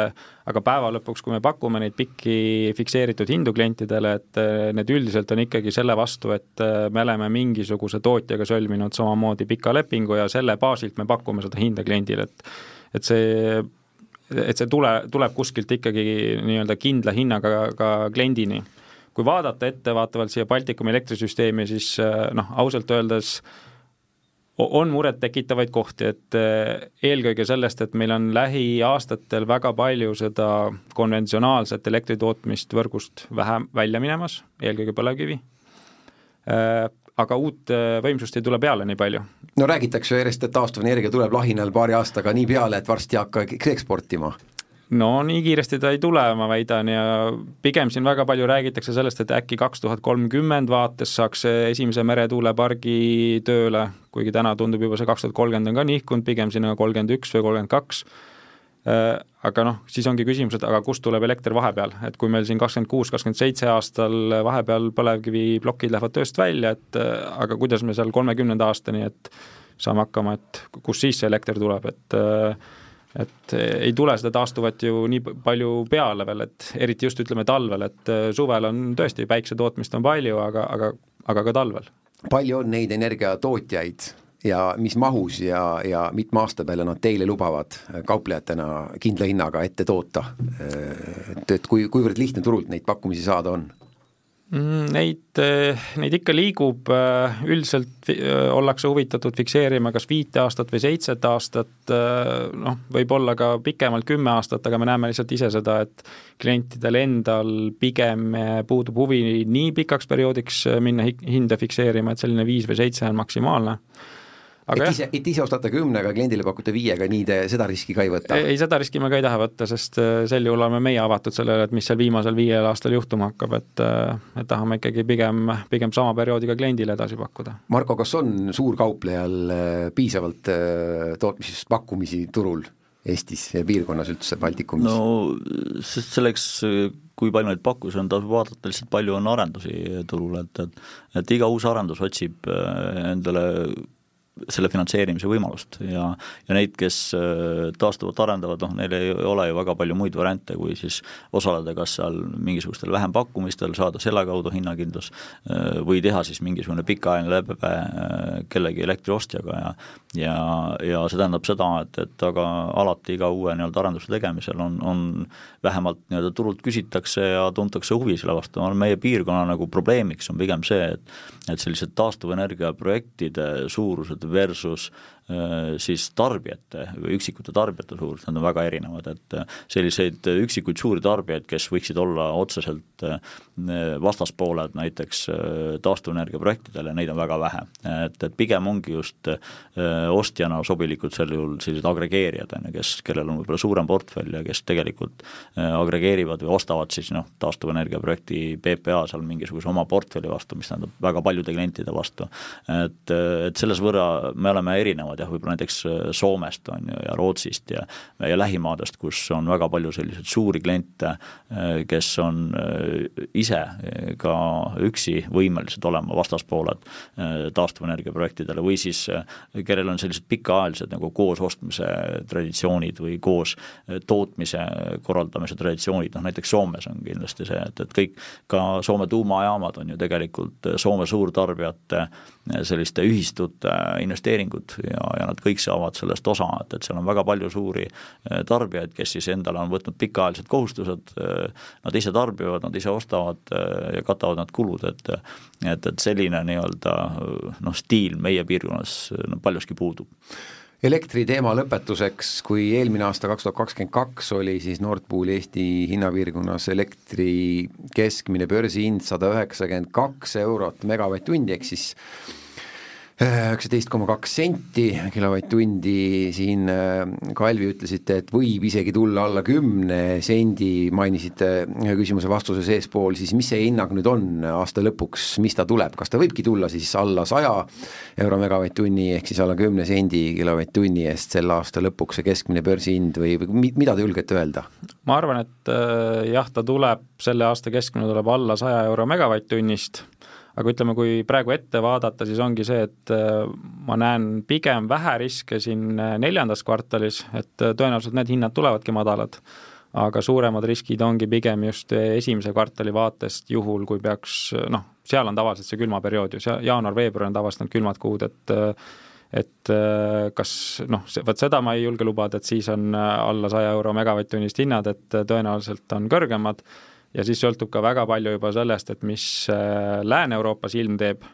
aga päeva lõpuks, kui me pakume neid pikki fikseeritud hindu klientidele, et äh, need üldiselt on ikkagi selle vastu, et äh, me oleme mingisuguse tootjaga sõlminud samamoodi pika lepingu ja selle baasilt me pakume seda hinda kliendile, et et see et see tule, tuleb kuskilt ikkagi nii-öelda kindla hinnaga ka kliendini. Kui vaadata ettevaatavalt siia Baltikumi elektrisüsteemi, siis äh, noh, ausalt öeldes on murettekitavaid kohti, et äh, eelkõige sellest, et meil on lähiaastatel väga palju seda konventsionaalset elektritootmist võrgust vähem välja minemas, eelkõige põlevkivi, äh, aga uut võimsust ei tule peale nii palju. no räägitakse järjest, et taastuvenergia tuleb lahinal paari aastaga nii peale, et varsti hakkab eksportima no nii kiiresti ta ei tule, ma väidan, ja pigem siin väga palju räägitakse sellest, et äkki kaks tuhat kolmkümmend vaates saaks esimese meretuulepargi tööle, kuigi täna tundub juba see kaks tuhat kolmkümmend on ka nihkunud pigem sinna kolmkümmend üks või kolmkümmend kaks, äh, aga noh, siis ongi küsimus, et aga kust tuleb elekter vahepeal, et kui meil siin kakskümmend kuus, kakskümmend seitse aastal vahepeal põlevkiviplokid lähevad tööst välja, et äh, aga kuidas me seal kolmekümnenda aastani, et saame hakkama, et kust siis see elekter tuleb, et äh, et ei tule seda taastuvat ju nii palju peale veel, et eriti just ütleme talvel, et äh, suvel on tõesti päiksetootmist on palju, aga, aga, aga ka talvel. palju on neid energiatootjaid ja mis mahus ja, ja mitme aasta peale nad teile lubavad kauplejatena kindla hinnaga ette toota? et, et kui, kuivõrd lihtne turult neid pakkumisi saada on? Mm, neid, eh, neid ikka liigub, eh, üldiselt eh, ollakse huvitatud fikseerima kas viite aastat või seitset aastat, noh, võib-olla ka pikemalt kümme aastat, aga me näeme lihtsalt ise seda, et klientidel endal pigem puudub huvi nii pikaks perioodiks minna hinda fikseerima, et selline viis või seitse on maksimaalne Aga et ise, et ise ostate kümnega, kliendile pakute viiega, nii te seda riski ka ei võta? ei, seda riski me ka ei taha võtta, sest äh, sel juhul oleme meie avatud sellele, et mis seal viimasel viiel aastal juhtuma hakkab, et äh, et tahame ikkagi pigem, pigem sama perioodiga kliendile edasi pakkuda. Marko, kas on suurkauplejal äh, piisavalt tootmispakkumisi turul? Eestis ja piirkonnas üldse, Baltikumis? no sest selleks, kui palju neid pakkusi on, tasub vaadata lihtsalt palju on arendusi turul, et, et et iga uus arendus otsib endale selle finantseerimise võimalust. Ja, ja neid, kes äh, taastuvat arendavad, noh, neil ei ole ju väga palju muid variante, kui siis osaleda kas seal mingisugustel vähempakkumistel, saada selle kaudu hinnakindlus äh, või teha siis mingisugune pikaajaline lepe äh, kellegi elektriostjaga ja ja, ja see tähendab seda, et, et aga alati iga uue nii-öelda arenduse tegemisel on, on vähemalt nii-öelda turult küsitakse ja tuntakse huvi selle vastu, meie piirkonna nagu probleemiks on pigem see, et et sellised taastuvenergia projektide suurused versus Äh, siis tarbijate või üksikute tarbijate suurus, nad on väga erinevad, et äh, selliseid üksikuid suuri tarbijaid, kes võiksid olla otseselt äh, vastaspooled näiteks taastuvenergia projektidele, neid on väga vähe. et, et pigem ongi just ostjana sobilikud sel juhul sellised agregeerijad, on ju, kes, kellel on võib-olla suurem portfell ja kes tegelikult agregeerivad või ostavad siis noh, taastuvenergia projekti PPA seal mingisuguse oma portfelli vastu, mis tähendab väga paljude klientide vastu. et, et selles võrra me oleme erinevad tulevad jah, võib-olla näiteks Soomest on ju ja Rootsist ja ja lähimaadest, kus on väga palju selliseid suuri kliente, kes on ise ka üksi võimelised olema vastaspooled taastuvenergia projektidele või siis kellel on sellised pikaajalised nagu koos ostmise traditsioonid või koos tootmise korraldamise traditsioonid, noh näiteks Soomes on kindlasti see, et, et kõik, ka Soome tuumajaamad on ju tegelikult Soome suurtarbijate selliste ühistute investeeringud ja, ja nad kõik saavad sellest osa, et, et seal on väga palju suuri tarbijaid, kes siis endale on võtnud pikaajalised kohustused, nad ise tarbivad, nad ise ostavad ja katavad need kulud, et et, et selline nii-öelda noh, stiil meie piirkonnas no, paljuski puudub elektri teema lõpetuseks, kui eelmine aasta, kaks tuhat kakskümmend kaks oli siis Nord Pooli Eesti hinnapiirkonnas elektri keskmine börsihind sada üheksakümmend kaks eurot megavatt-tundi, ehk siis üheksateist koma kaks senti kilovatt-tundi, siin äh, Kalvi ütlesite, et võib isegi tulla alla kümne sendi, mainisite küsimuse vastuses eespool, siis mis see hinnang nüüd on aasta lõpuks, mis ta tuleb, kas ta võibki tulla siis alla saja euro megavatt-tunni ehk siis alla kümne sendi kilovatt-tunni eest selle aasta lõpuks see keskmine börsihind või, või mida te julgete öelda? ma arvan, et äh, jah, ta tuleb, selle aasta keskmine tuleb alla saja euro megavatt-tunnist aga ütleme, kui praegu ette vaadata, siis ongi see, et äh, ma näen pigem vähe riske siin äh, neljandas kvartalis, et äh, tõenäoliselt need hinnad tulevadki madalad, aga suuremad riskid ongi pigem just esimese kvartali vaatest, juhul kui peaks noh, seal on tavaliselt see külmaperiood ju, see jaanuar-veebruar on tavaliselt need külmad kuud, et et kas noh, vot seda ma ei julge lubada, et siis on alla saja euro megavatt-tunnist hinnad, et tõenäoliselt on kõrgemad ja siis sõltub ka väga palju juba sellest, et mis äh, Lääne-Euroopas ilm teeb,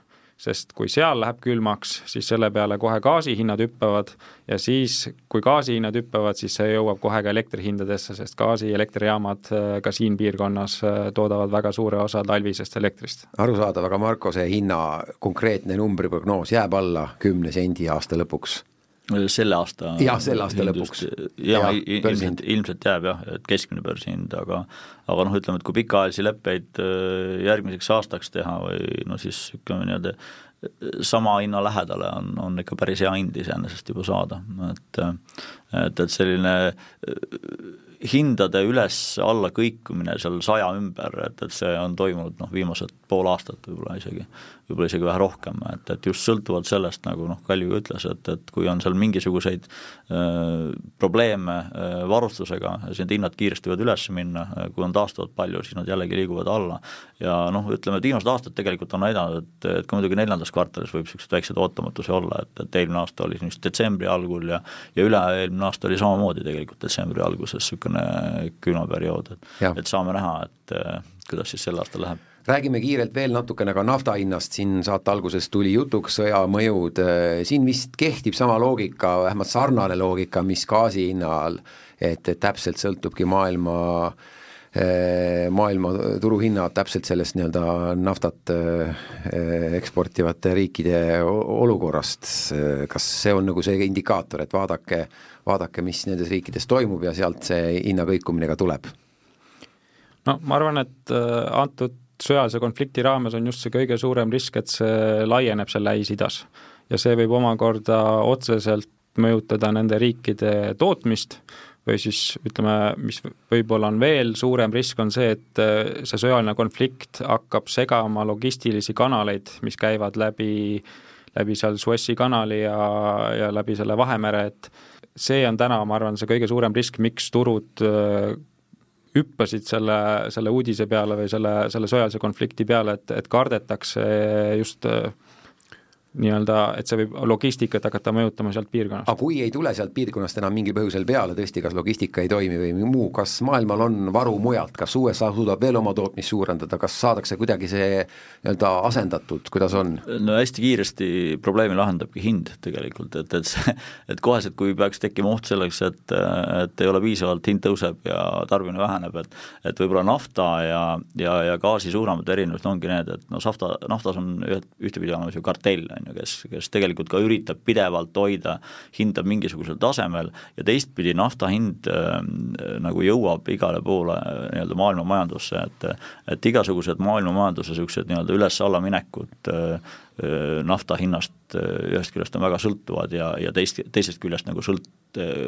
sest kui seal läheb külmaks, siis selle peale kohe gaasihinnad hüppavad ja siis, kui gaasihinnad hüppavad, siis see jõuab kohe ka elektrihindadesse, sest gaasi- ja elektrijaamad äh, ka siin piirkonnas äh, toodavad väga suure osa talvisest elektrist. arusaadav, aga Marko, see hinna konkreetne numbriprognoos jääb alla kümne sendi aasta lõpuks selle aasta jah, selle aasta lõpuks. jaa, ilmselt, ilmselt jääb jah, et keskmine börsihind, aga aga noh, ütleme, et kui pikaajalisi leppeid äh, järgmiseks aastaks teha või no siis ütleme niimoodi, sama hinna lähedale on, on ikka päris hea hind iseenesest juba saada, et et, et selline hindade üles-alla kõikumine seal saja ümber, et, et see on toimunud noh, viimased pool aastat võib-olla isegi, võib-olla isegi vähe rohkem, et, et just sõltuvalt sellest, nagu noh, Kalju ütles, et, et kui on seal mingisuguseid äh, probleeme äh, varustusega, siis need hinnad kiiresti võivad üles minna, kui on taastuvat palju, siis nad jällegi liiguvad alla. ja noh, ütleme, et viimased aastad tegelikult on näidanud, et, et ka muidugi neljandas kvartalis võib niisuguseid väikseid ootamatusi olla, et, et eelmine aasta oli siin just detsembri algul ja ja üle-eelmine aasta oli samamoodi tegelikult detsembri alguses niisugune külmaperiood, et et saame näha, et eh, kuidas siis sel aastal läheb. Räägime kiirelt veel natukene ka nafta hinnast, siin saate alguses tuli jutuks sõja mõjud, siin vist kehtib sama loogika, vähemalt sarnane loogika, mis gaasi hinnal, et, et täpselt sõltubki maailma eh, maailma turuhinnad täpselt sellest nii-öelda naftat eh, eksportivate riikide olukorrast, kas see on nagu see indikaator, et vaadake, vaadake, mis nendes riikides toimub ja sealt see hinnakõikumine ka tuleb? no ma arvan, et äh, antud sõjalise konflikti raames on just see kõige suurem risk, et see laieneb seal Lähis-Idas. ja see võib omakorda otseselt mõjutada nende riikide tootmist või siis ütleme, mis võib-olla on veel suurem risk, on see, et äh, see sõjaline konflikt hakkab segama logistilisi kanaleid, mis käivad läbi, läbi seal Suessi kanali ja, ja läbi selle Vahemere, et see on täna, ma arvan, see kõige suurem risk, miks turud äh, hüppasid selle, selle uudise peale või selle, selle sõjalise konflikti peale, et, et kardetakse just äh, nii-öelda, et see võib logistikat hakata mõjutama sealt piirkonnast. aga kui ei tule sealt piirkonnast enam mingil põhjusel peale, tõesti, kas logistika ei toimi või muu, kas maailmal on varu mujalt, kas USA suudab veel oma tootmist suurendada, kas saadakse kuidagi see nii-öelda asendatud, kuidas on? no hästi kiiresti probleemi lahendabki hind tegelikult, et, et see, et koheselt, kui peaks tekkima oht selleks, et, et ei ole piisavalt, hind tõuseb ja tarbimine väheneb, et et võib-olla nafta ja, ja, ja gaasi suuremad erinevused ongi need, et no nafta, naftas on ühed, ühtepidi olemas ju kartell, on on ju, kes, kes tegelikult ka üritab pidevalt hoida hinda mingisugusel tasemel ja teistpidi nafta hind äh, nagu jõuab igale poole äh, nii-öelda maailma majandusse, et et igasugused maailma majanduse niisugused nii-öelda üles-alla minekud äh, äh nafta hinnast äh, ühest küljest on väga sõltuvad ja, ja teist, teisest küljest nagu sõlt-,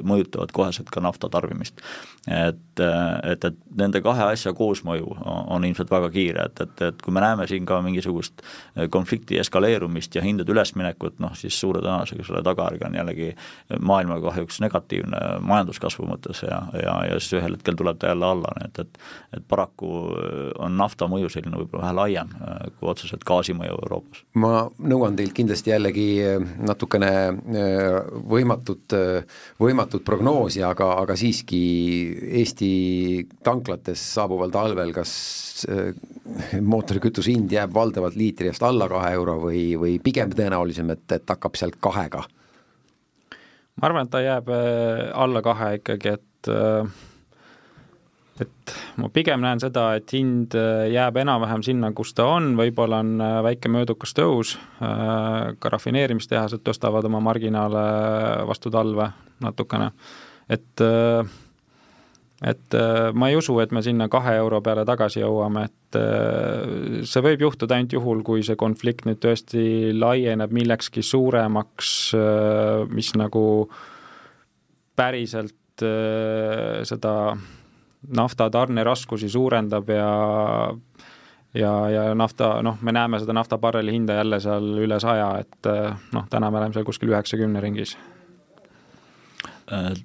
mõjutavad koheselt ka nafta tarbimist. et, et, et nende kahe asja koosmõju on, on ilmselt väga kiire, et, et, et kui me näeme siin ka mingisugust konflikti eskaleerumist ja hindade ülesminekut, noh siis suure tõenäosusega selle tagajärg on jällegi maailma kahjuks negatiivne majanduskasvu mõttes ja, ja, ja siis ühel hetkel tuleb ta jälle alla, nii et, et et paraku on nafta mõju selline võib-olla vähe laiem kui otseselt gaasi mõju Euroopas. ma nõuan teilt kindlasti jällegi natukene võimatut võimatut prognoosi, aga, aga siiski Eesti tanklates saabuval talvel, kas äh, mootorikütuse hind jääb valdavalt liitri eest alla kahe euro või, või pigem tõenäolisem, et, et hakkab sealt kahega? ma arvan, et ta jääb äh, alla kahe ikkagi, et äh, et ma pigem näen seda, et hind jääb enam-vähem sinna, kus ta on, võib-olla on väike möödukas tõus, ka rafineerimistehased tõstavad oma marginaale vastu talve, natukene, et äh, et äh, ma ei usu, et me sinna kahe euro peale tagasi jõuame, et äh, see võib juhtuda ainult juhul, kui see konflikt nüüd tõesti laieneb millekski suuremaks, mis nagu päriselt seda nafta tarneraskusi suurendab ja ja, ja nafta, noh, me näeme seda naftabarreli hinda jälle seal üle saja, et noh, täna me oleme seal kuskil üheksakümne ringis.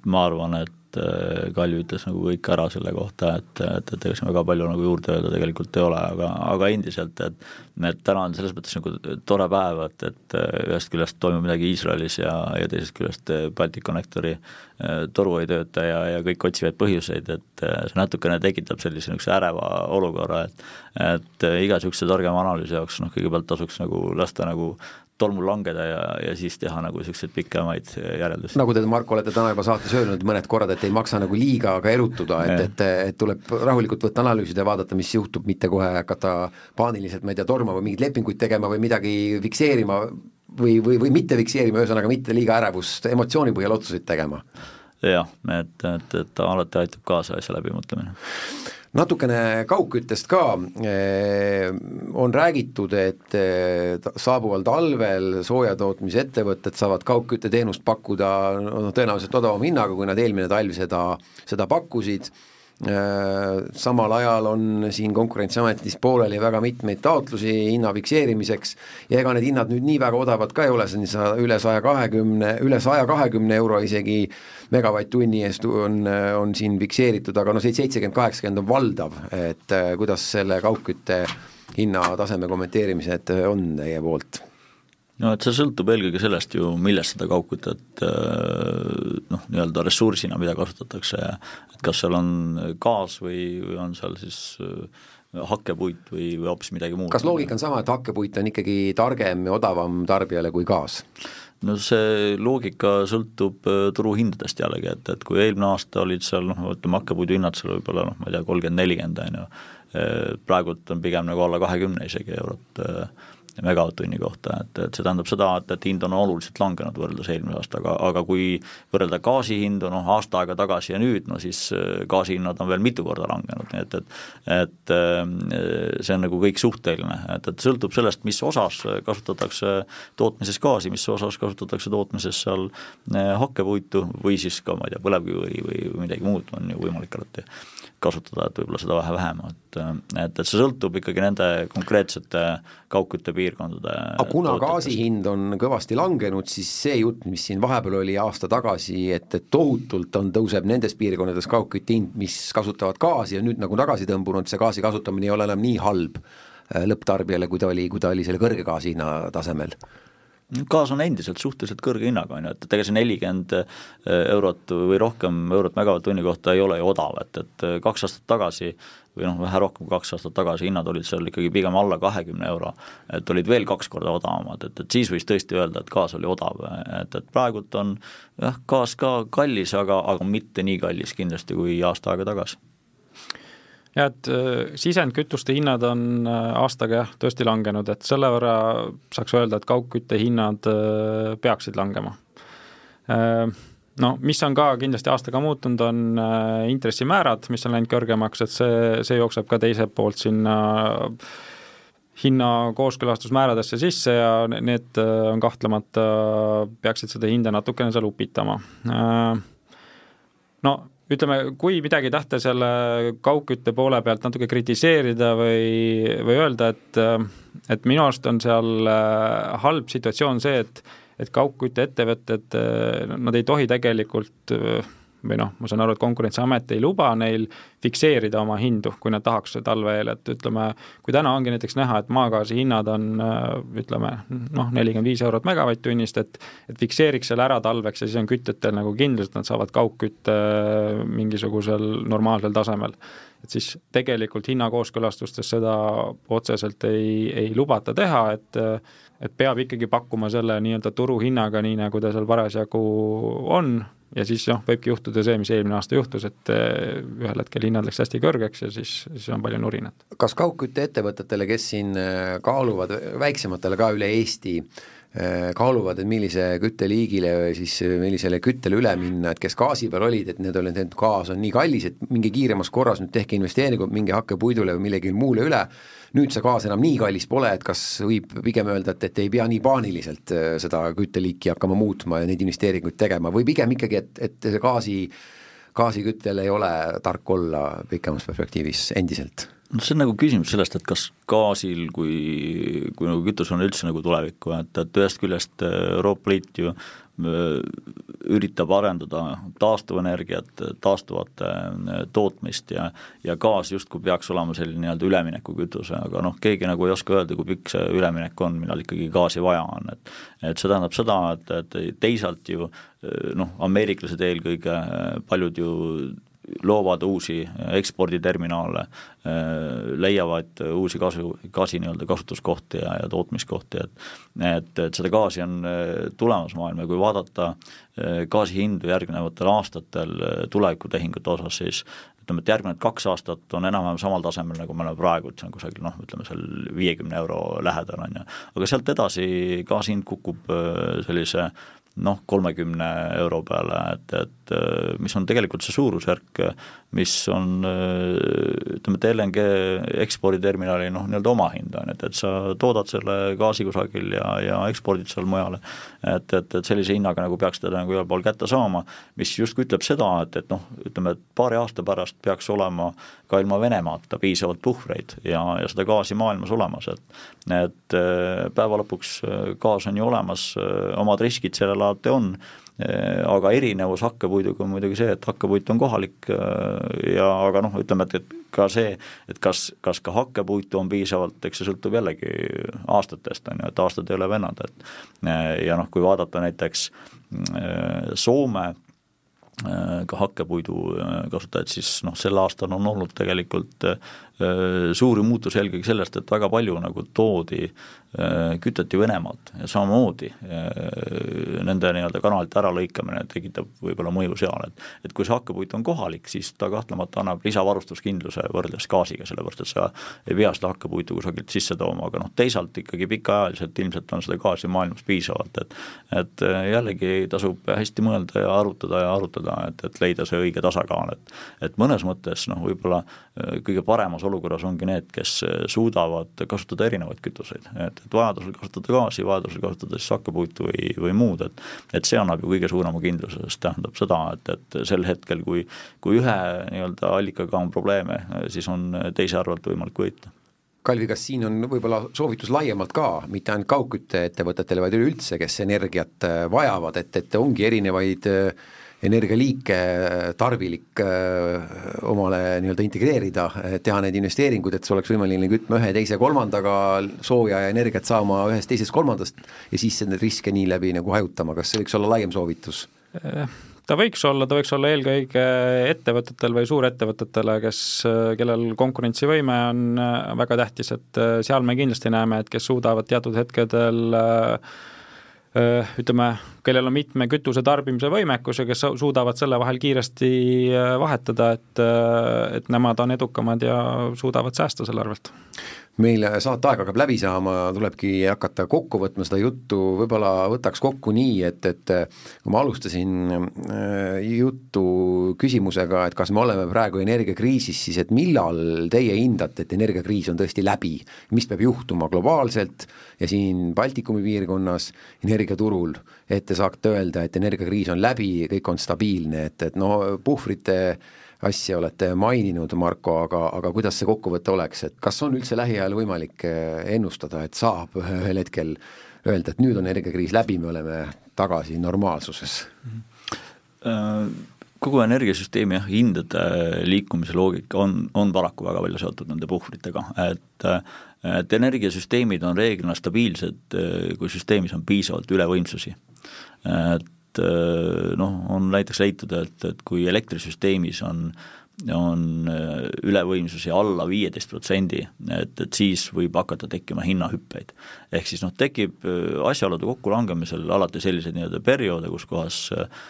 Ma arvan, et äh, Kalju ütles nagu kõik ära selle kohta, et, et, et ega siin väga palju nagu juurde öelda tegelikult ei ole, aga, aga endiselt, et et täna on selles mõttes nagu tore päev, et, et äh, ühest küljest toimub midagi Iisraelis ja, ja teisest küljest äh, Balticconnectori toru ei tööta ja, ja kõik otsivad põhjuseid, et see natukene tekitab sellise niisuguse äreva olukorra, et et iga niisuguse targema analüüsi jaoks noh, kõigepealt tasuks nagu lasta nagu tolmul langeda ja, ja siis teha nagu niisuguseid pikemaid järeldusi. nagu te, Marko, olete täna juba saates öelnud mõned korrad, et ei maksa nagu liiga ka erutuda, et, et, et tuleb rahulikult võtta analüüsida ja vaadata, mis juhtub, mitte kohe hakata paaniliselt, ma ei tea, tormama, mingeid lepinguid tegema või midagi fikseerima või, või, või mitte fikseerima, ühesõnaga mitte liiga ärevust, emotsiooni põhjal otsuseid tegema. jah, et, et, et alati aitab kaasa asja läbimõtlemine natukene kaugküttest ka, on räägitud, et eh, saabuval talvel soojatootmisettevõtted saavad kaugkütteteenust pakkuda noh, tõenäoliselt odavama hinnaga, kui nad eelmine talv seda, seda pakkusid samal ajal on siin Konkurentsiametis pooleli väga mitmeid taotlusi hinna fikseerimiseks ja ega need hinnad nüüd nii väga odavad ka ei ole, see on sa üle saja kahekümne, üle saja kahekümne euro isegi megavatt-tunni eest on, on siin fikseeritud, aga noh, seitsekümmend, kaheksakümmend on valdav, et äh, kuidas selle kaugkütte hinnataseme kommenteerimised on teie poolt? No et see sõltub eelkõige sellest ju, millest seda kaugkütet äh, noh, nii-öelda ressursina, mida kasutatakse, et kas seal on gaas või, või on seal siis äh, hakkepuit või, või hoopis midagi muud. kas loogika on sama, et hakkepuit on ikkagi targem ja odavam tarbijale kui gaas? no see loogika sõltub äh, turuhindadest jällegi, et, et kui eelmine aasta olid seal noh, ütleme hakkepuidu hinnad seal võib-olla noh, ma ei tea, kolmkümmend, nelikümmend on ju, praegult on pigem nagu alla kahekümne isegi eurot äh, megavatt-tunni kohta, et, et see tähendab seda, et, et hind on oluliselt langenud võrreldes eelmise aastaga, aga kui võrrelda gaasi hindu noh, aasta aega tagasi ja nüüd, no siis äh, gaasi hinnad on veel mitu korda langenud, nii et, et et äh, see on nagu kõik suhteline, et, et sõltub sellest, mis osas kasutatakse tootmises gaasi, mis osas kasutatakse tootmises seal äh, hakkepuitu või siis ka ma ei tea, põlevkivi või, või midagi muud on ju võimalik alati kasutada, et võib-olla seda vähe vähem, et et, et see sõltub ikkagi nende konkreetsete kaugküttepiirkondade aga kuna gaasi hind on kõvasti langenud, siis see jutt, mis siin vahepeal oli aasta tagasi, et, et tohutult on, tõuseb nendes piirkondades kaugkütte hind, mis kasutavad gaasi ja nüüd nagu tagasi tõmbunud, see gaasi kasutamine ei ole enam nii halb äh, lõpptarbijale, kui ta oli, kui ta oli selle kõrge gaasi hinna tasemel gaas on endiselt suhteliselt kõrge hinnaga, on ju, et, et ega see nelikümmend äh, eurot või rohkem eurot megavatt-tunni kohta ei ole ju odav, et, et äh, kaks aastat tagasi või noh, vähe rohkem kui kaks aastat tagasi hinnad olid seal ikkagi pigem alla kahekümne euro, et olid veel kaks korda odavamad, et, et siis võis tõesti öelda, et gaas oli odav, et, et praegult on jah, gaas ka kallis, aga, aga mitte nii kallis kindlasti kui aasta aega tagasi jah, et äh, sisendkütuste hinnad on äh, aastaga jah, tõesti langenud, et selle võrra saaks öelda, et kaugkütte hinnad äh, peaksid langema. No mis on ka kindlasti aastaga muutunud, on intressimäärad, mis on läinud kõrgemaks, et see, see jookseb ka teiselt poolt sinna hinna kooskõlastusmääradesse sisse ja need on kahtlemata, peaksid seda hinda natukene seal upitama. No ütleme, kui midagi tahta selle kaugkütte poole pealt natuke kritiseerida või, või öelda, et et minu arust on seal äh, halb situatsioon see, et et kaugkütteettevõtted, äh, nad ei tohi tegelikult äh, või noh, ma saan aru, et Konkurentsiamet ei luba neil fikseerida oma hindu, kui nad tahaks talve eel, et ütleme, kui täna ongi näiteks näha, et maagaasi hinnad on ütleme noh, nelikümmend viis eurot megavatt-tunnist, et et fikseeriks selle ära talveks ja siis on kütjatel nagu kindlus, et nad saavad kaugkütte mingisugusel normaalsel tasemel. et siis tegelikult hinnakooskõlastustes seda otseselt ei, ei lubata teha, et et peab ikkagi pakkuma selle nii-öelda turuhinnaga, nii nagu ta seal parasjagu on, ja siis noh, võibki juhtuda see, mis eelmine aasta juhtus, et eh, ühel hetkel hinnad läks hästi kõrgeks ja siis, siis on palju nurinat. kas kaugkütteettevõtetele, kes siin eh, kaaluvad, väiksematele ka üle Eesti, eh, kaaluvad, et millise kütteliigile või siis millisele küttele üle minna, et kes gaasi peal olid, et need olid, et gaas on nii kallis, et minge kiiremas korras nüüd tehke investeeringud, minge hakkepuidule või millegi muule üle, nüüd see gaas enam nii kallis pole, et kas võib pigem öelda, et, et ei pea nii paaniliselt äh, seda kütteliiki hakkama muutma ja neid investeeringuid tegema või pigem ikkagi, et, et gaasi, gaasiküttel ei ole tark olla pikemas perspektiivis endiselt? no see on nagu küsimus sellest, et kas gaasil kui, kui nagu kütus on üldse nagu tulevikku, et, et ühest küljest Euroopa Liit ju üritab arendada taastuvenergiat, taastuvate äh, tootmist ja ja gaas justkui peaks olema selline nii-öelda üleminekukütuse, aga noh, keegi nagu ei oska öelda, kui pikk see üleminek on, millal ikkagi gaasi vaja on, et et see tähendab seda, et, et teisalt ju noh, ameeriklased eelkõige, paljud ju loovad uusi eksporditerminale, äh, leiavad uusi kasu, gaasi nii-öelda kasutuskohti ja, ja tootmiskohti, et et, et seda gaasi on äh, tulemas maailma ja kui vaadata äh, gaasi hindu järgnevatel aastatel tulevikutehingute osas, siis ütleme, et järgnevad kaks aastat on enam-vähem samal tasemel, nagu me oleme praegu, et see on kusagil noh, ütleme seal viiekümne euro lähedal, on ju. aga sealt edasi gaasi hind kukub sellise noh, kolmekümne euro peale, et, et mis on tegelikult see suurusjärk, mis on ütleme, et LNG eksporditerminali noh, nii-öelda omahind on, et, et sa toodad selle gaasi kusagil ja, ja ekspordid seal mujale. et, et, et sellise hinnaga nagu peaks teda nagu igal pool kätte saama, mis justkui ütleb seda, et, et noh, ütleme, et paari aasta pärast peaks olema ka ilma Venemaata piisavalt puhvreid ja, ja seda gaasi maailmas olemas, et et päeva lõpuks gaas on ju olemas, omad riskid sellel alati on. Aga erinevus hakkepuiduga on muidugi see, et hakkepuit on kohalik ja aga noh, ütleme, et, et ka see, et kas, kas ka hakkepuitu on piisavalt, eks see sõltub jällegi aastatest, on ju, et aastad ei ole vennad, et ja noh, kui vaadata näiteks Soome ka hakkepuidu kasutajaid, siis noh, sel aastal on olnud tegelikult suuri muutusi eelkõige sellest, et väga palju nagu toodi Äh, küteti Venemaalt ja samamoodi äh, nende nii-öelda kanalite äralõikamine tekitab võib-olla mõju seal, et et kui see hakkepuit on kohalik, siis ta kahtlemata annab lisavarustuskindluse võrreldes gaasiga, sellepärast et sa ei pea seda hakkepuitu kusagilt sisse tooma, aga noh, teisalt ikkagi pikaajaliselt ilmselt on seda gaasi maailmas piisavalt, et et äh, jällegi tasub hästi mõelda ja arutada ja arutada, et, et leida see õige tasakaal, et et mõnes mõttes noh, võib-olla kõige paremas olukorras ongi need, kes suudavad kasutada erinevaid kütuseid, et et vajadusel kasutada gaasi, vajadusel kasutada siis hakkepuitu või, või muud, et et see annab ju kõige suurema kindluse, sest tähendab seda, et, et sel hetkel, kui kui ühe nii-öelda allikaga on probleeme, siis on teise arvelt võimalik võita. Kalvi, kas siin on võib-olla soovitus laiemalt ka, mitte ainult kaugkütteettevõtetele, vaid üleüldse, kes energiat vajavad, et, et ongi erinevaid äh, energialiike tarvilik äh, omale nii-öelda integreerida, teha neid investeeringuid, et see oleks võimeline kütma ühe, teise, kolmandaga sooja ja energiat saama ühest, teisest, kolmandast ja siis neid riske nii läbi nagu hajutama, kas see võiks olla laiem soovitus? ta võiks olla, ta võiks olla eelkõige ettevõtetel või suurettevõtetele, kes, kellel konkurentsivõime on väga tähtis, et seal me kindlasti näeme, et kes suudavad teatud hetkedel äh, ütleme, kellel on mitme kütuse tarbimise võimekus ja kes suudavad selle vahel kiiresti vahetada, et, et nemad on edukamad ja suudavad säästa selle arvelt meil saateaeg hakkab läbi saama, tulebki hakata kokku võtma seda juttu, võib-olla võtaks kokku nii, et, et kui ma alustasin äh, juttu küsimusega, et kas me oleme praegu energiakriisis, siis et millal teie hindate, et energiakriis on tõesti läbi, mis peab juhtuma globaalselt ja siin Baltikumi piirkonnas energiaturul, et te saate öelda, et energiakriis on läbi, kõik on stabiilne, et, et no puhvrite asja olete maininud, Marko, aga, aga kuidas see kokkuvõte oleks, et kas on üldse lähiajal võimalik eh, ennustada, et saab ühel hetkel öelda, et nüüd on energiakriis läbi, me oleme tagasi normaalsuses mm? -hmm. Kogu energiasüsteemi jah, hindade liikumise loogika on, on paraku väga palju seotud nende puhvritega, et et energiasüsteemid on reeglina stabiilsed, kui süsteemis on piisavalt ülevõimsusi. et et äh, noh, on näiteks leitud, et, et kui elektrisüsteemis on on äh, ülevõimsusi alla viieteist protsendi, et, et siis võib hakata tekkima hinnahüppeid. Ehk siis noh, tekib äh, asjaolude kokkulangemisel alati selliseid nii-öelda perioode, kus kohas äh,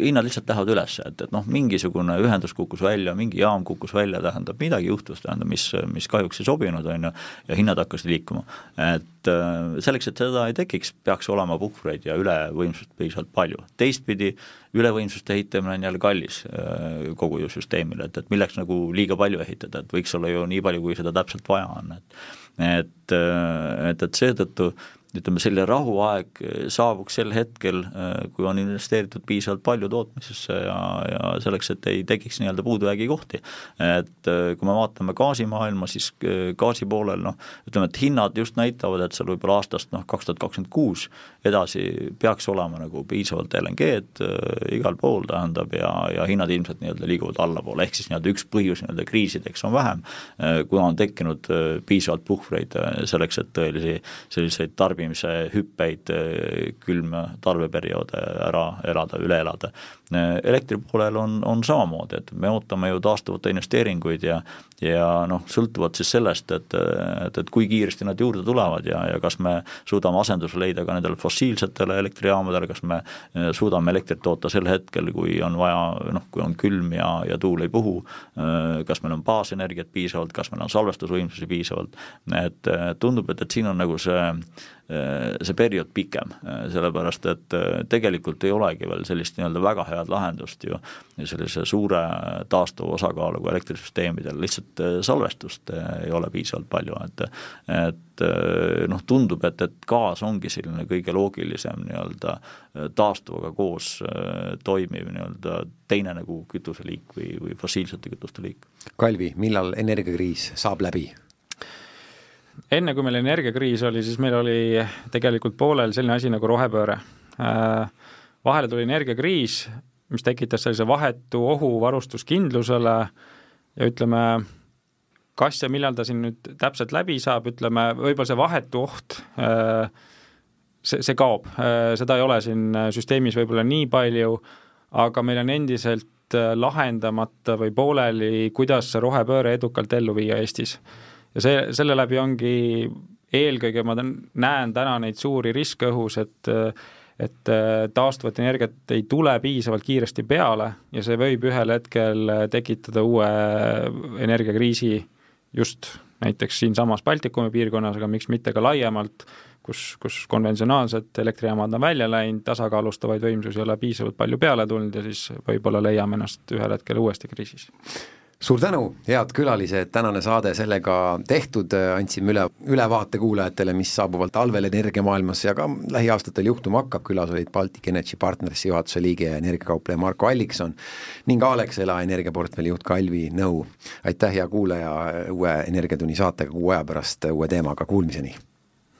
hinnad lihtsalt lähevad üles, et, et noh, mingisugune ühendus kukkus välja, mingi jaam kukkus välja, tähendab midagi juhtus, tähendab, mis, mis kahjuks ei sobinud, on ju, ja hinnad hakkasid liikuma. et selleks, et seda ei tekiks, peaks olema puhvreid ja ülevõimsust piisavalt palju, teistpidi ülevõimsuste ehitamine on jälle kallis kogu ju süsteemile, et, et milleks nagu liiga palju ehitada, et võiks olla ju nii palju, kui seda täpselt vaja on, et et, et, et seetõttu ütleme, selline rahuaeg saabuks sel hetkel, kui on investeeritud piisavalt palju tootmisesse ja, ja selleks, et ei tekiks nii-öelda puudujäägi kohti. et kui me vaatame gaasimaailma, siis gaasi poolel noh, ütleme, et hinnad just näitavad, et seal võib-olla aastast noh, kaks tuhat kakskümmend kuus edasi peaks olema nagu piisavalt LNG-d igal pool, tähendab, ja, ja hinnad ilmselt nii-öelda liiguvad allapoole, ehk siis nii-öelda üks põhjus nii-öelda kriisideks on vähem, kuna on tekkinud piisavalt puhvreid selleks, et tõelisi selliseid tarbimise tarbimise hüppeid, eh, külma talveperioode ära elada, üle elada. Eh, elektri poolel on, on samamoodi, et me ootame ju taastuvate investeeringuid ja ja noh, sõltuvalt siis sellest, et, et, et kui kiiresti nad juurde tulevad ja, ja kas me suudame asenduse leida ka nendele fossiilsetele elektrijaamadele, kas me eh, suudame elektrit toota sel hetkel, kui on vaja, noh, kui on külm ja, ja tuul ei puhu, kas meil on baasenergiat piisavalt, kas meil on salvestusvõimsusi piisavalt, et tundub, et, et siin on nagu see see periood pikem, sellepärast et tegelikult ei olegi veel sellist nii-öelda väga head lahendust ju sellise suure taastuva osakaaluga elektrisüsteemidel, lihtsalt salvestust ei ole piisavalt palju, et et noh, tundub, et, et gaas ongi selline kõige loogilisem nii-öelda taastuvaga koos toimiv nii-öelda teine nagu kütuseliik või, või fossiilsete kütuste liik. Kalvi, millal energiakriis saab läbi? enne kui meil energiakriis oli, siis meil oli tegelikult poolel selline asi nagu rohepööre. Äh, vahele tuli energiakriis, mis tekitas sellise vahetu ohu varustuskindlusele ja ütleme, kas ja millal ta siin nüüd täpselt läbi saab, ütleme, võib-olla see vahetu oht, äh, see, see kaob, äh, seda ei ole siin süsteemis võib-olla nii palju, aga meil on endiselt lahendamata või pooleli, kuidas rohepööre edukalt ellu viia Eestis. Ja see, selle läbi ongi eelkõige ma näen täna neid suuri riske õhus, et et taastuvat energiat ei tule piisavalt kiiresti peale ja see võib ühel hetkel tekitada uue energiakriisi just näiteks siinsamas Baltikumi piirkonnas, aga miks mitte ka laiemalt, kus, kus konventsionaalsed elektrijaamad on välja läinud, tasakaalustavaid võimsusi ei ole piisavalt palju peale tulnud ja siis võib-olla leiame ennast ühel hetkel uuesti kriisis suur tänu, head külalised, tänane saade sellega tehtud, andsime üle, ülevaate kuulajatele, mis saabuvalt talvel energiamaailmas ja ka lähiaastatel juhtuma hakkab, külas olid Baltic Energy Partnersi juhatuse liige ja energiakaupleja Marko Allikson ning Alexela energiaportfelli juht Kalvi Nõu. aitäh, hea kuulaja, uue Energiatunni saatega kuu aja pärast uue teemaga, kuulmiseni!